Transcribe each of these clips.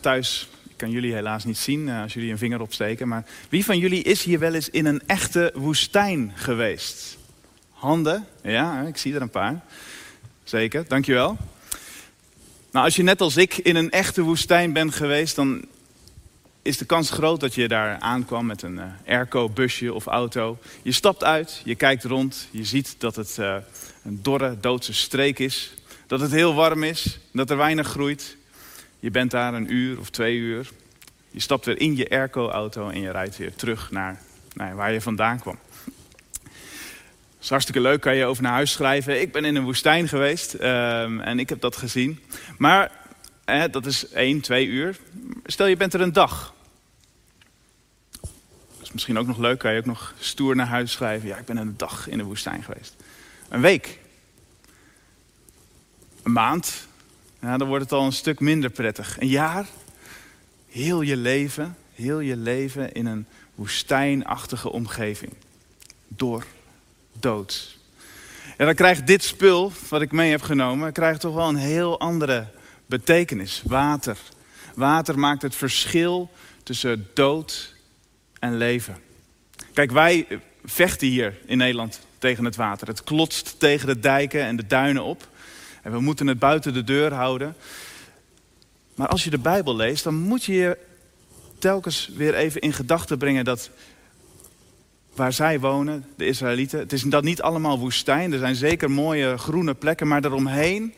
Thuis, ik kan jullie helaas niet zien uh, als jullie een vinger opsteken, maar wie van jullie is hier wel eens in een echte woestijn geweest? Handen? Ja, ik zie er een paar. Zeker, dankjewel. Nou, als je net als ik in een echte woestijn bent geweest, dan is de kans groot dat je daar aankwam met een uh, airco-busje of auto. Je stapt uit, je kijkt rond, je ziet dat het uh, een dorre, doodse streek is. Dat het heel warm is, dat er weinig groeit. Je bent daar een uur of twee uur. Je stapt weer in je airco-auto en je rijdt weer terug naar, waar je vandaan kwam. Dat is hartstikke leuk, kan je over naar huis schrijven. Ik ben in een woestijn geweest um, en ik heb dat gezien. Maar dat is één, twee uur. Stel je bent er een dag. Dat is misschien ook nog leuk, kan je ook nog stoer naar huis schrijven. Ja, ik ben een dag in de woestijn geweest. Een week. Een maand, ja, dan wordt het al een stuk minder prettig. Een jaar, heel je leven, heel je leven in een woestijnachtige omgeving. Door, dood. Ja, dan krijgt dit spul, wat ik mee heb genomen, krijgt toch wel een heel andere betekenis. Water. Water maakt het verschil tussen dood en leven. Kijk, wij vechten hier in Nederland tegen het water. Het klotst tegen de dijken en de duinen op. En we moeten het buiten de deur houden. Maar als je de Bijbel leest, dan moet je je telkens weer even in gedachten brengen dat waar zij wonen, de Israëlieten, het is dat niet allemaal woestijn. Er zijn zeker mooie groene plekken, maar daaromheen,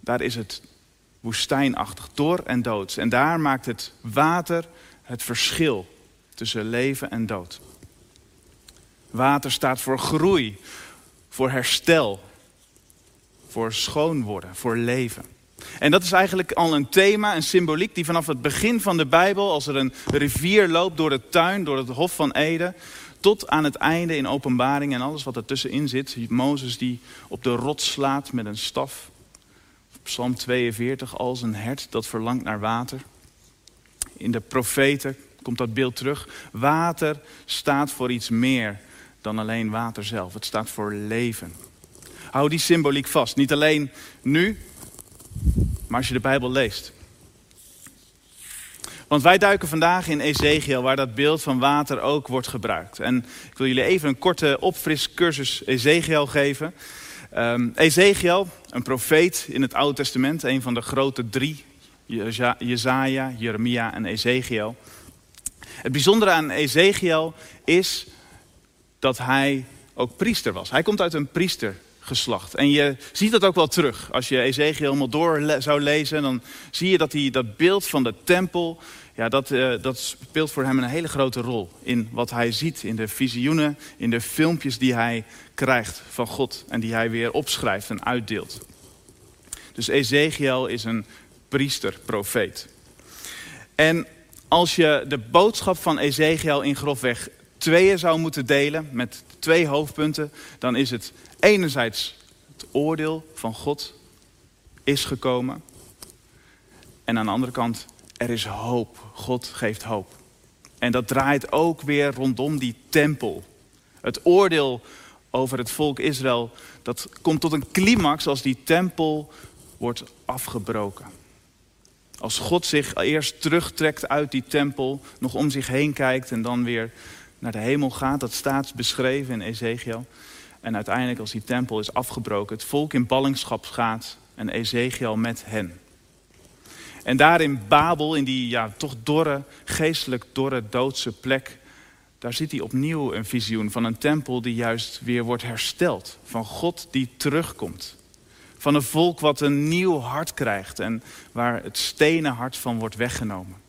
daar is het woestijnachtig, dor en dood. En daar maakt het water het verschil tussen leven en dood. Water staat voor groei, voor herstel, voor schoon worden, voor leven. En dat is eigenlijk al een thema, een symboliek die vanaf het begin van de Bijbel, als er een rivier loopt door de tuin, door het Hof van Eden, tot aan het einde in openbaring en alles wat ertussenin zit. Mozes die op de rots slaat met een staf. Psalm 42, als een hert dat verlangt naar water. In de profeten komt dat beeld terug. Water staat voor iets meer dan alleen water zelf. Het staat voor leven. Hou die symboliek vast. Niet alleen nu, maar als je de Bijbel leest. Want wij duiken vandaag in Ezekiel, waar dat beeld van water ook wordt gebruikt. En ik wil jullie even een korte opfriscursus Ezekiel geven. Um, Ezekiel, een profeet in het Oude Testament, een van de grote drie, Jezaja, Jeremia en Ezekiel. Het bijzondere aan Ezekiel is dat hij ook priester was. Hij komt uit een priestergeslacht. En je ziet dat ook wel terug. Als je Ezekiel helemaal door zou lezen, dan zie je dat hij dat beeld van de tempel, ja, dat, uh, dat speelt voor hem een hele grote rol. In wat hij ziet, in de visioenen, in de filmpjes die hij krijgt van God. En die hij weer opschrijft en uitdeelt. Dus Ezekiel is een priester, profeet. En als je de boodschap van Ezekiel in grofweg tweeën zou moeten delen, met twee hoofdpunten, dan is het enerzijds het oordeel van God is gekomen. En aan de andere kant, er is hoop. God geeft hoop. En dat draait ook weer rondom die tempel. Het oordeel over het volk Israël, dat komt tot een climax als die tempel wordt afgebroken. Als God zich eerst terugtrekt uit die tempel, nog om zich heen kijkt en dan weer naar de hemel gaat. Dat staat beschreven in Ezekiel. En uiteindelijk als die tempel is afgebroken, het volk in ballingschap gaat en Ezekiel met hen. En daar in Babel, in die ja, toch dorre, geestelijk dorre, doodse plek, daar ziet hij opnieuw een visioen van een tempel die juist weer wordt hersteld. Van God die terugkomt. Van een volk wat een nieuw hart krijgt en waar het stenen hart van wordt weggenomen.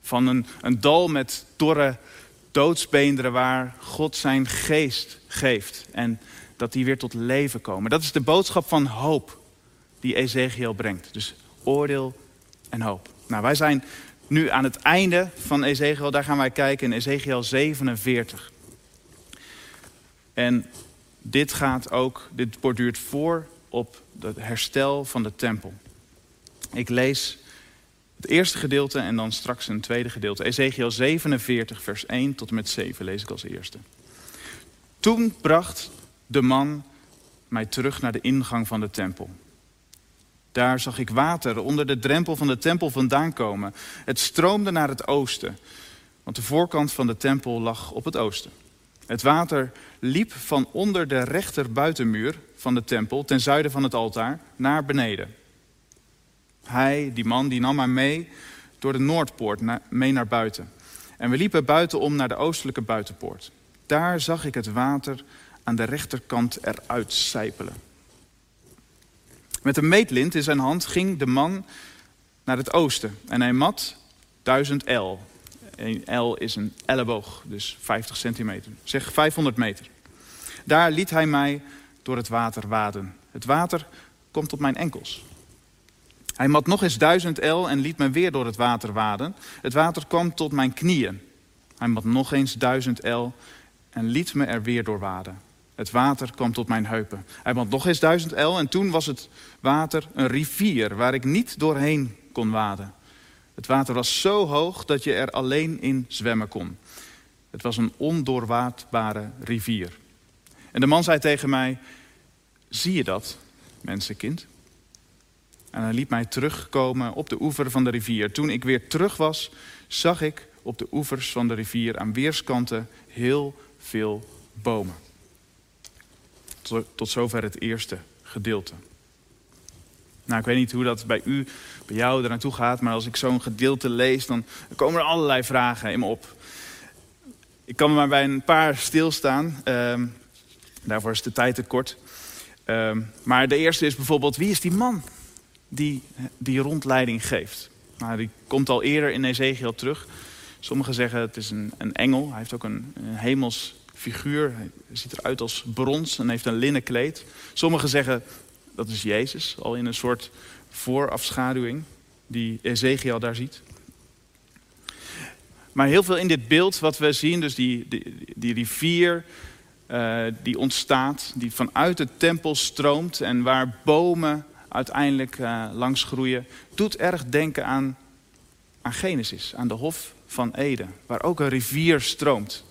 Van een, een dal met dorre doodsbeenderen waar God zijn geest geeft. En dat die weer tot leven komen. Dat is de boodschap van hoop die Ezekiel brengt. Dus oordeel en hoop. Nou, wij zijn nu aan het einde van Ezekiel. Daar gaan wij kijken in Ezekiel 47. En dit gaat ook, dit borduurt voor op het herstel van de tempel. Ik lees het eerste gedeelte en dan straks een tweede gedeelte. Ezekiel 47, vers 1 tot en met 7 lees ik als eerste. Toen bracht de man mij terug naar de ingang van de tempel. Daar zag ik water onder de drempel van de tempel vandaan komen. Het stroomde naar het oosten, want de voorkant van de tempel lag op het oosten. Het water liep van onder de rechter buitenmuur van de tempel, ten zuiden van het altaar, naar beneden. Hij, die man, die nam mij mee door de Noordpoort mee naar buiten. En we liepen buitenom naar de oostelijke buitenpoort. Daar zag ik het water aan de rechterkant eruit sijpelen. Met een meetlint in zijn hand ging de man naar het oosten en hij mat 1000 L. Een L is een elleboog, dus 50 centimeter. Zeg 500 meter. Daar liet hij mij door het water waden. Het water komt tot mijn enkels. Hij mat nog eens 1000 L en liet me weer door het water waden. Het water kwam tot mijn knieën. Hij mat nog eens 1000 L en liet me er weer door waden. Het water kwam tot mijn heupen. Hij mat nog eens 1000 L en toen was het water een rivier waar ik niet doorheen kon waden. Het water was zo hoog dat je er alleen in zwemmen kon. Het was een ondoorwaadbare rivier. En de man zei tegen mij, zie je dat, mensenkind? En hij liet mij terugkomen op de oever van de rivier. Toen ik weer terug was, zag ik op de oevers van de rivier aan weerskanten heel veel bomen. Tot zover het eerste gedeelte. Nou, ik weet niet hoe dat bij u, bij jou er naartoe gaat, maar als ik zo'n gedeelte lees, dan komen er allerlei vragen in me op. Ik kan maar bij een paar stilstaan. Uh, daarvoor is de tijd te kort. Uh, maar de eerste is bijvoorbeeld, wie is die man die die rondleiding geeft? Nou, die komt al eerder in Ezekiel terug. Sommigen zeggen het is een, een engel. Hij heeft ook een, een hemels figuur. Hij ziet eruit als brons en heeft een linnen kleed. Sommigen zeggen dat is Jezus, al in een soort voorafschaduwing die Ezekiel daar ziet. Maar heel veel in dit beeld wat we zien, dus die, die, die rivier uh, die ontstaat, die vanuit de tempel stroomt en waar bomen uiteindelijk uh, langs groeien, doet erg denken aan, aan Genesis, aan de Hof van Eden, waar ook een rivier stroomt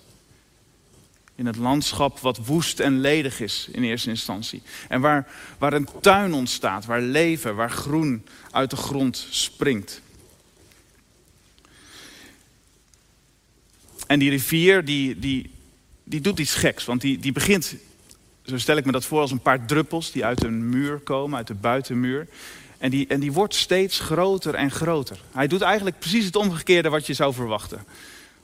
in het landschap wat woest en ledig is in eerste instantie. En waar, waar een tuin ontstaat, waar leven, waar groen uit de grond springt. En die rivier die, die, die doet iets geks, want die, die begint, zo stel ik me dat voor, als een paar druppels die uit een muur komen, uit de buitenmuur. En die, en die wordt steeds groter en groter. Hij doet eigenlijk precies het omgekeerde wat je zou verwachten.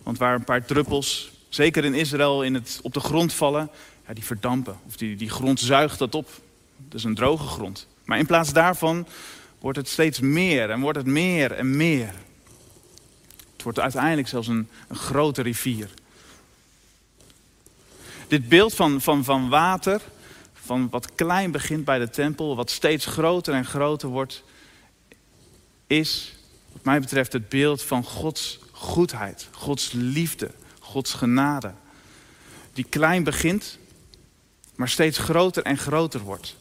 Want waar een paar druppels zeker in Israël, in het, op de grond vallen, ja, die verdampen. Of die, die grond zuigt dat op. Dat is een droge grond. Maar in plaats daarvan wordt het steeds meer en wordt het meer en meer. Het wordt uiteindelijk zelfs een, een grote rivier. Dit beeld van, van, van water, van wat klein begint bij de tempel, wat steeds groter en groter wordt, is, wat mij betreft, het beeld van Gods goedheid, Gods liefde, Gods genade. Die klein begint, maar steeds groter en groter wordt.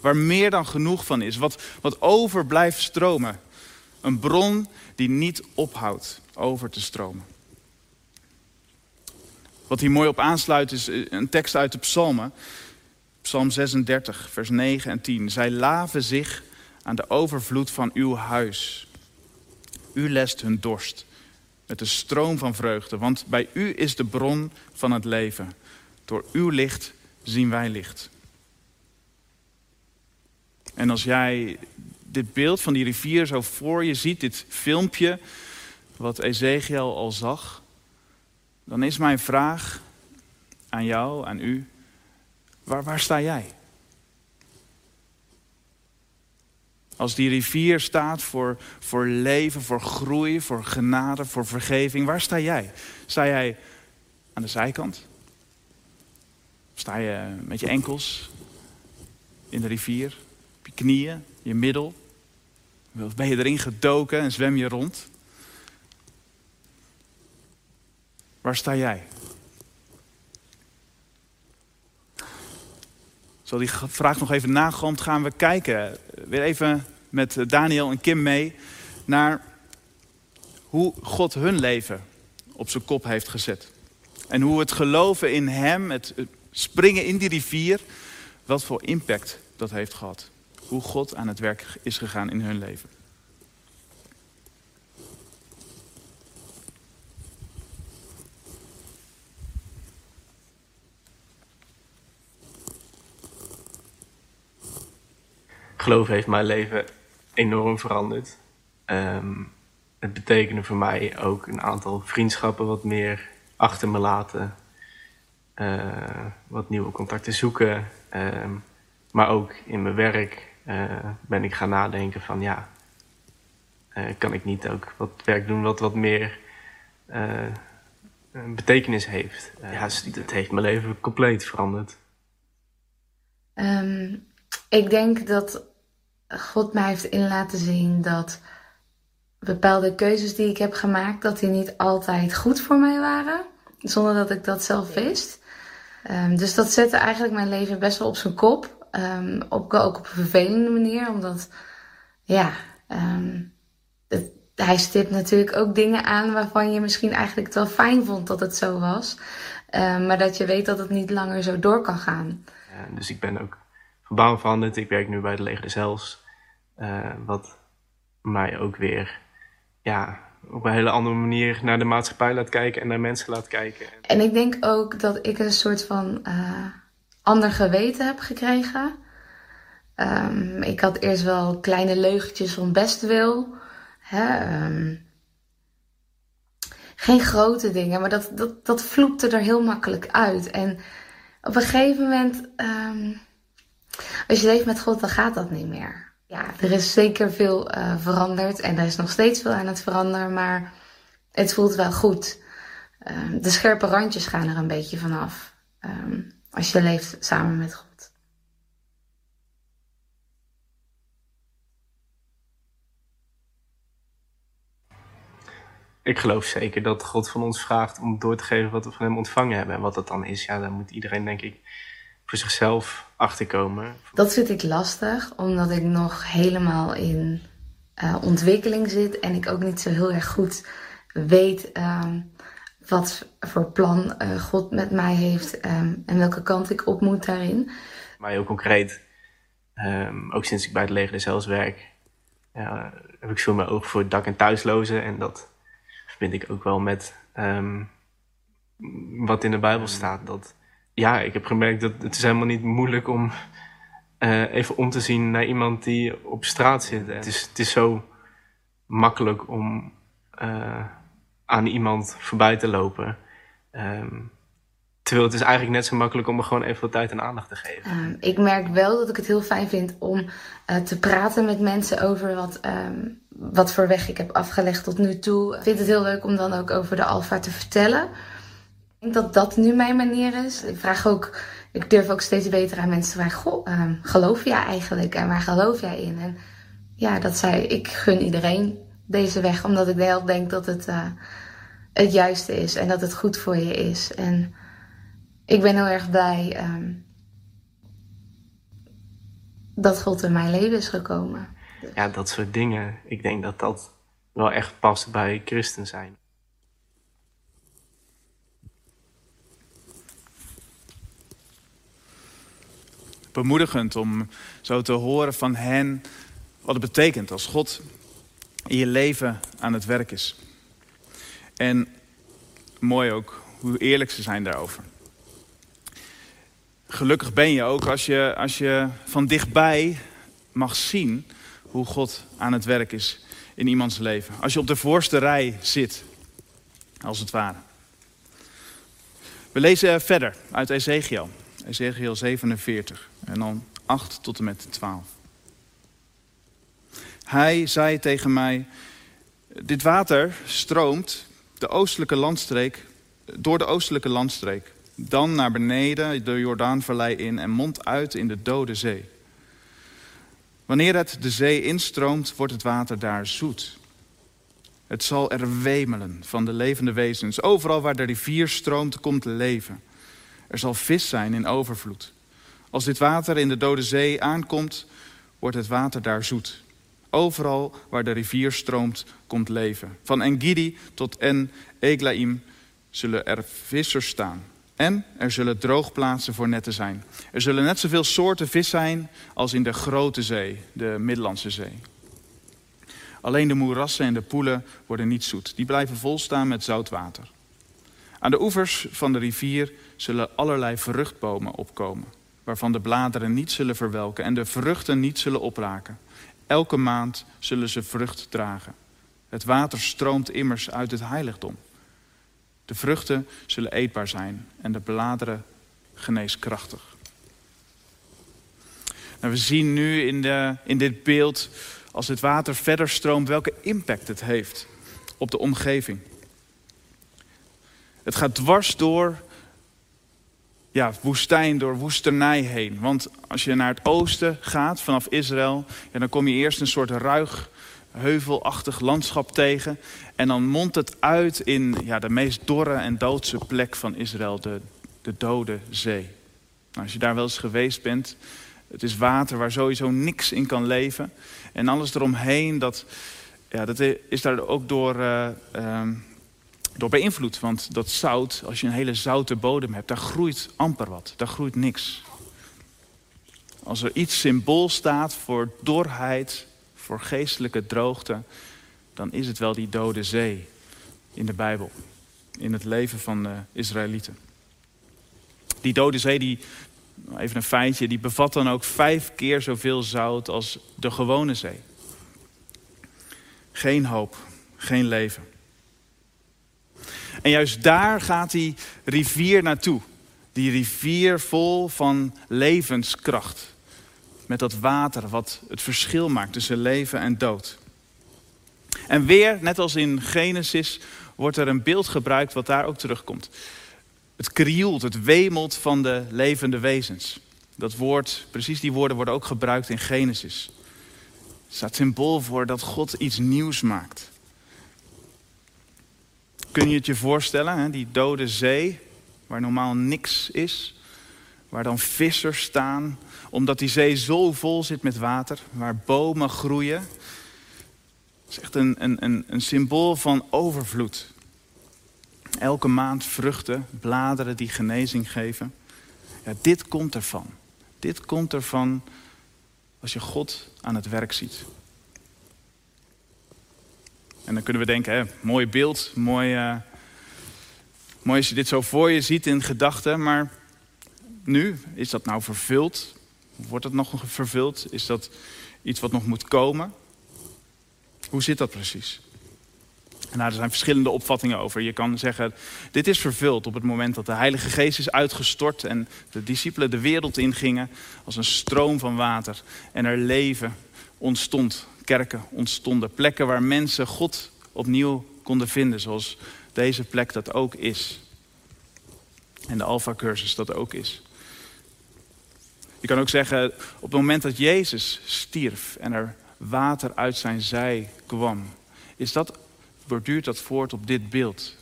Waar meer dan genoeg van is, wat, wat over blijft stromen. Een bron die niet ophoudt over te stromen. Wat hier mooi op aansluit is een tekst uit de psalmen. Psalm 36, vers 9 en 10. Zij laven zich aan de overvloed van uw huis. U lest hun dorst met de stroom van vreugde. Want bij u is de bron van het leven. Door uw licht zien wij licht. En als jij dit beeld van die rivier zo voor je ziet, dit filmpje wat Ezekiel al zag, dan is mijn vraag aan jou, aan u, waar, waar sta jij? Als die rivier staat voor, voor leven, voor groei, voor genade, voor vergeving, waar sta jij? Sta jij aan de zijkant? Sta je met je enkels in de rivier, op je knieën, je middel? Ben je erin gedoken en zwem je rond? Waar sta jij? Zal die vraag nog even nagrond gaan we kijken, weer even met Daniel en Kim mee, naar hoe God hun leven op zijn kop heeft gezet. En hoe het geloven in Hem, het springen in die rivier, wat voor impact dat heeft gehad. hoe God aan het werk is gegaan in hun leven. Geloof heeft mijn leven enorm veranderd. Ehm, het betekende voor mij ook een aantal vriendschappen wat meer achter me laten. Uh, wat nieuwe contacten zoeken. Ehm, maar ook in mijn werk uh, ben ik gaan nadenken van ja, uh, kan ik niet ook wat werk doen wat wat meer betekenis heeft. ja, het heeft mijn leven compleet veranderd. Um, ik denk dat God mij heeft in laten zien dat bepaalde keuzes die ik heb gemaakt, dat die niet altijd goed voor mij waren. Zonder dat ik dat zelf wist. Um, dus dat zette eigenlijk mijn leven best wel op zijn kop. Um, op, ook op een vervelende manier, omdat ja, um, het, hij stipt natuurlijk ook dingen aan waarvan je misschien eigenlijk het wel fijn vond dat het zo was. maar dat je weet dat het niet langer zo door kan gaan. Ja, dus ik ben ook van baan veranderd. Ik werk nu bij de Leger des Hels. Uh, wat mij ook weer ja, op een hele andere manier naar de maatschappij laat kijken en naar mensen laat kijken. En ik denk ook dat ik een soort van uh, ander geweten heb gekregen. Um, ik had eerst wel kleine leugentjes van best wil. Hè, um, geen grote dingen, maar dat, dat, dat vloepte er heel makkelijk uit. En op een gegeven moment, um, als je leeft met God, dan gaat dat niet meer ja, er is zeker veel uh, veranderd en er is nog steeds veel aan het veranderen, maar het voelt wel goed. Uh, de scherpe randjes gaan er een beetje vanaf um, als je leeft samen met God. Ik geloof zeker dat God van ons vraagt om door te geven wat we van hem ontvangen hebben. En wat dat dan is, ja, dan moet iedereen denk ik voor zichzelf achterkomen? Dat vind ik lastig, omdat ik nog helemaal in uh, ontwikkeling zit en ik ook niet zo heel erg goed weet uh, wat voor plan uh, God met mij heeft um, en welke kant ik op moet daarin. Maar heel concreet, um, ook sinds ik bij het leger zelfs werk, heb ik veel meer oog voor dak- en thuislozen. En dat vind ik ook wel met wat in de Bijbel staat. Dat ja, ik heb gemerkt dat het is helemaal niet moeilijk om uh, even om te zien naar iemand die op straat zit. Het is, het is zo makkelijk om uh, aan iemand voorbij te lopen. Um, terwijl het is eigenlijk net zo makkelijk om er gewoon even wat tijd en aandacht te geven. Um, ik merk wel dat ik het heel fijn vind om uh, te praten met mensen over wat, um, wat voor weg ik heb afgelegd tot nu toe. Ik vind het heel leuk om dan ook over de alfa te vertellen denk dat dat nu mijn manier is. Ik vraag ook, ik durf ook steeds beter aan mensen te vragen: Goh, uh, geloof jij eigenlijk en waar geloof jij in? En ja, dat zei ik gun iedereen deze weg, omdat ik wel denk dat het uh, het juiste is en dat het goed voor je is. En ik ben heel erg blij um, dat God in mijn leven is gekomen. Ja, dat soort dingen. Ik denk dat dat wel echt past bij christen zijn. Bemoedigend om zo te horen van hen wat het betekent als God in je leven aan het werk is. En mooi ook hoe eerlijk ze zijn daarover. Gelukkig ben je ook als je, als je van dichtbij mag zien hoe God aan het werk is in iemands leven. Als je op de voorste rij zit, als het ware. We lezen verder uit Ezekiel. Ezekiel 47 en dan 8 tot en met 12. Hij zei tegen mij, dit water stroomt de oostelijke landstreek, door de oostelijke landstreek, dan naar beneden de Jordaanvallei in en mondt uit in de dode zee. Wanneer het de zee instroomt, wordt het water daar zoet. Het zal er wemelen van de levende wezens. Overal waar de rivier stroomt, komt leven. Er zal vis zijn in overvloed. Als dit water in de dode zee aankomt, wordt het water daar zoet. Overal waar de rivier stroomt, komt leven. Van Engidi tot En Eglaim zullen er vissers staan. En er zullen droogplaatsen voor netten zijn. Er zullen net zoveel soorten vis zijn als in de grote zee, de Middellandse Zee. Alleen de moerassen en de poelen worden niet zoet. Die blijven volstaan met zout water. Aan de oevers van de rivier zullen allerlei vruchtbomen opkomen, waarvan de bladeren niet zullen verwelken en de vruchten niet zullen opraken. Elke maand zullen ze vrucht dragen. Het water stroomt immers uit het heiligdom. De vruchten zullen eetbaar zijn en de bladeren geneeskrachtig. Nou, we zien nu in, de, in dit beeld, als het water verder stroomt, welke impact het heeft op de omgeving. Het gaat dwars door ja, woestijn, door woesternij heen. Want als je naar het oosten gaat vanaf Israël, ja, dan kom je eerst een soort ruig, heuvelachtig landschap tegen. En dan mondt het uit in ja, de meest dorre en doodse plek van Israël, de, de Dode Zee. Nou, als je daar wel eens geweest bent, het is water waar sowieso niks in kan leven. En alles eromheen, dat, ja, dat is daar ook door, uh, door beïnvloed. Want dat zout, als je een hele zoute bodem hebt, daar groeit amper wat. Daar groeit niks. Als er iets symbool staat voor dorheid, voor geestelijke droogte, dan is het wel die dode zee in de Bijbel. In het leven van de Israëlieten. Die dode zee, die, even een feitje, die bevat dan ook vijf keer zoveel zout als de gewone zee. Geen hoop, geen leven. En juist daar gaat die rivier naartoe. Die rivier vol van levenskracht. Met dat water wat het verschil maakt tussen leven en dood. En weer, net als in Genesis, wordt er een beeld gebruikt wat daar ook terugkomt. Het krioelt, het wemelt van de levende wezens. Dat woord, precies die woorden worden ook gebruikt in Genesis. Het staat symbool voor dat God iets nieuws maakt. Kun je het je voorstellen, hè? die dode zee, waar normaal niks is, waar dan vissers staan, omdat die zee zo vol zit met water, waar bomen groeien. Het is echt een, een, een, een symbool van overvloed. Elke maand vruchten, bladeren die genezing geven. Ja, dit komt ervan. Dit komt ervan als je God aan het werk ziet. En dan kunnen we denken, mooi beeld, mooi, uh, mooi als je dit zo voor je ziet in gedachten. Maar nu, is dat nou vervuld? Wordt het nog vervuld? Is dat iets wat nog moet komen? Hoe zit dat precies? Nou, er zijn verschillende opvattingen over. Je kan zeggen, dit is vervuld op het moment dat de Heilige Geest is uitgestort en de discipelen de wereld ingingen als een stroom van water en er leven ontstond kerken ontstonden. Plekken waar mensen God opnieuw konden vinden, zoals deze plek dat ook is. En de Alpha-cursus dat ook is. Je kan ook zeggen, op het moment dat Jezus stierf en er water uit zijn zij kwam, is dat, borduurt dat voort op dit beeld.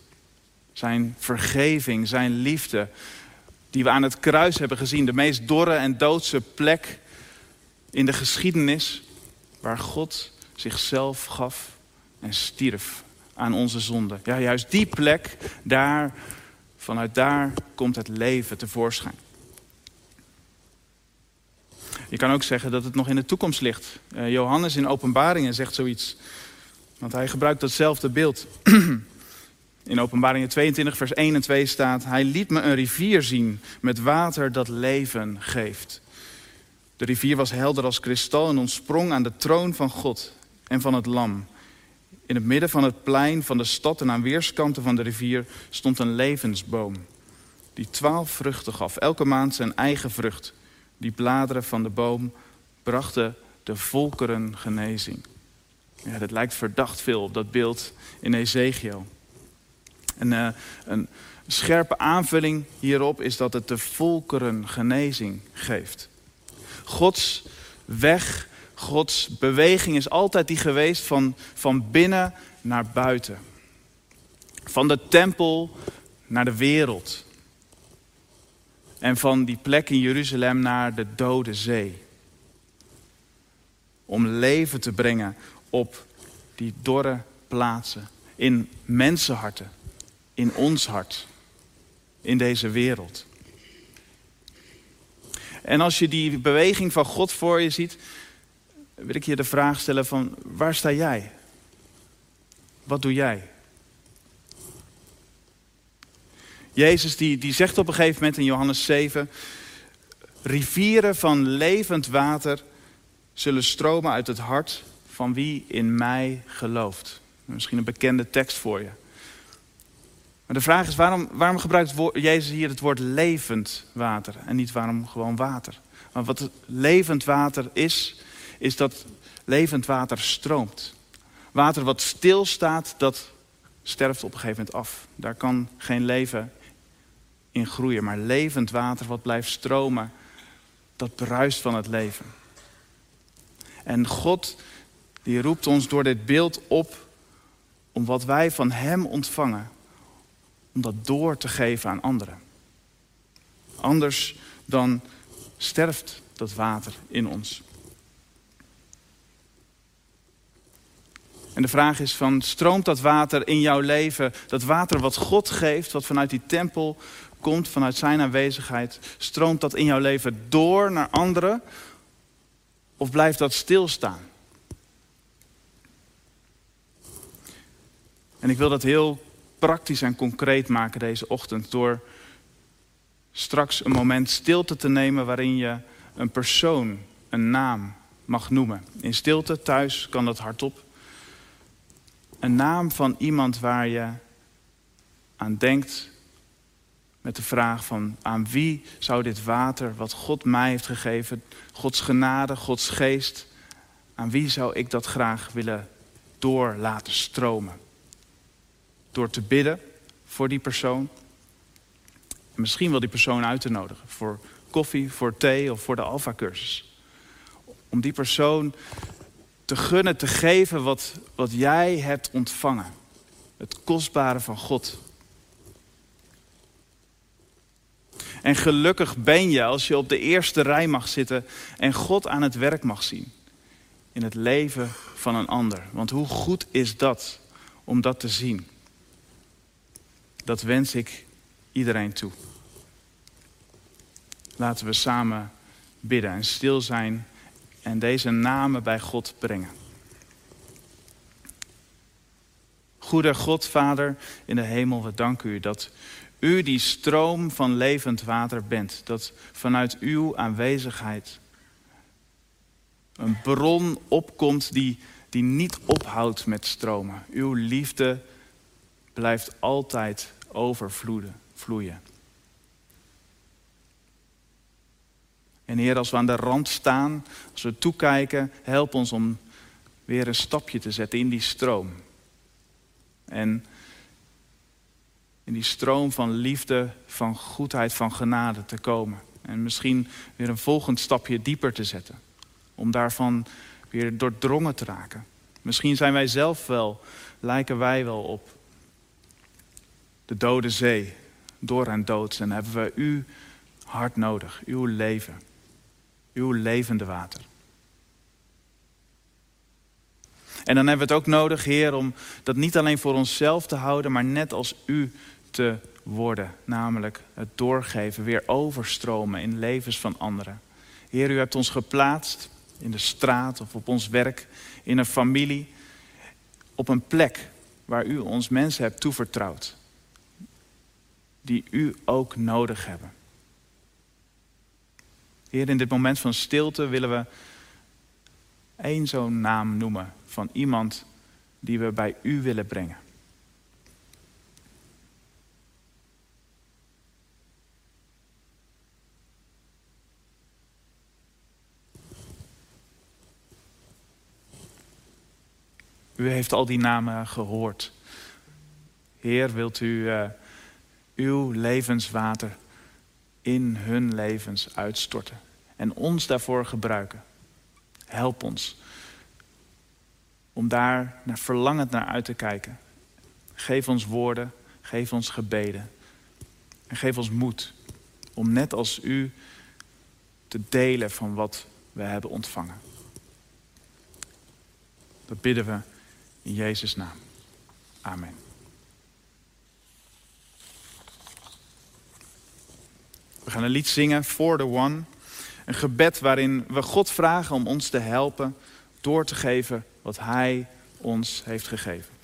Zijn vergeving, zijn liefde, die we aan het kruis hebben gezien, de meest dorre en doodse plek in de geschiedenis, waar God zichzelf gaf en stierf aan onze zonde. Ja, juist die plek, daar, vanuit daar komt het leven tevoorschijn. Je kan ook zeggen dat het nog in de toekomst ligt. Uh, Johannes in Openbaringen zegt zoiets. Want hij gebruikt datzelfde beeld. In Openbaringen 22, vers 1 en 2 staat: Hij liet me een rivier zien met water dat leven geeft. De rivier was helder als kristal en ontsprong aan de troon van God en van het lam. In het midden van het plein van de stad en aan weerskanten van de rivier stond een levensboom. Die twaalf vruchten gaf, elke maand zijn eigen vrucht. Die bladeren van de boom brachten de volkeren genezing. Ja, dat lijkt verdacht veel op dat beeld in Ezekiel. En, uh, een scherpe aanvulling hierop is dat het de volkeren genezing geeft. Gods weg, Gods beweging is altijd die geweest van, van binnen naar buiten. Van de tempel naar de wereld. En van die plek in Jeruzalem naar de dode zee. Om leven te brengen op die dorre plaatsen. In mensenharten. In ons hart. in deze wereld. En als je die beweging van God voor je ziet, wil ik je de vraag stellen van waar sta jij? Wat doe jij? Jezus die, die zegt op een gegeven moment in Johannes 7, rivieren van levend water zullen stromen uit het hart van wie in mij gelooft. Misschien een bekende tekst voor je. Maar de vraag is, waarom, waarom gebruikt Jezus hier het woord levend water en niet waarom gewoon water? Maar wat levend water is, is dat levend water stroomt. Water wat stilstaat, dat sterft op een gegeven moment af. Daar kan geen leven in groeien. Maar levend water wat blijft stromen, dat bruist van het leven. En God die roept ons door dit beeld op om wat wij van Hem ontvangen, om dat door te geven aan anderen. Anders dan sterft dat water in ons. En de vraag is van, stroomt dat water in jouw leven, dat water wat God geeft, wat vanuit die tempel komt, vanuit zijn aanwezigheid, stroomt dat in jouw leven door naar anderen? Of blijft dat stilstaan? En ik wil dat heel praktisch en concreet maken deze ochtend door straks een moment stilte te nemen waarin je een persoon, een naam mag noemen. In stilte thuis kan dat hardop. Een naam van iemand waar je aan denkt met de vraag van aan wie zou dit water wat God mij heeft gegeven, Gods genade, Gods geest, aan wie zou ik dat graag willen door laten stromen? Door te bidden voor die persoon. En misschien wel die persoon uit te nodigen voor koffie, voor thee of voor de Alpha-cursus. Om die persoon te gunnen, te geven wat, wat jij hebt ontvangen. Het kostbare van God. En gelukkig ben je als je op de eerste rij mag zitten en God aan het werk mag zien. In het leven van een ander. Want hoe goed is dat om dat te zien? Dat wens ik iedereen toe. Laten we samen bidden en stil zijn en deze namen bij God brengen. Goede God, Vader in de hemel, we danken u dat u die stroom van levend water bent. Dat vanuit uw aanwezigheid een bron opkomt die, die niet ophoudt met stromen. Uw liefde blijft altijd overvloeien. Vloeien. En Heer, als we aan de rand staan, als we toekijken, help ons om weer een stapje te zetten in die stroom. En in die stroom van liefde, van goedheid, van genade te komen. En misschien weer een volgend stapje dieper te zetten. Om daarvan weer doordrongen te raken. Misschien zijn wij zelf wel, lijken wij wel op de dode zee, door en dood. En hebben we u hard nodig, uw leven, uw levende water. En dan hebben we het ook nodig, Heer, om dat niet alleen voor onszelf te houden, maar net als u te worden. Namelijk het doorgeven, weer overstromen in levens van anderen. Heer, u hebt ons geplaatst in de straat of op ons werk, in een familie, op een plek waar u ons mensen hebt toevertrouwd. Die u ook nodig hebben. Heer, in dit moment van stilte willen we één zo'n naam noemen van iemand die we bij u willen brengen. U heeft al die namen gehoord. Heer, wilt u uh, uw levenswater in hun levens uitstorten en ons daarvoor gebruiken. Help ons om daar naar verlangend naar uit te kijken. Geef ons woorden, geef ons gebeden en geef ons moed om net als u te delen van wat we hebben ontvangen. Dat bidden we in Jezus' naam. Amen. Gaan een lied zingen, For the One. Een gebed waarin we God vragen om ons te helpen door te geven wat Hij ons heeft gegeven.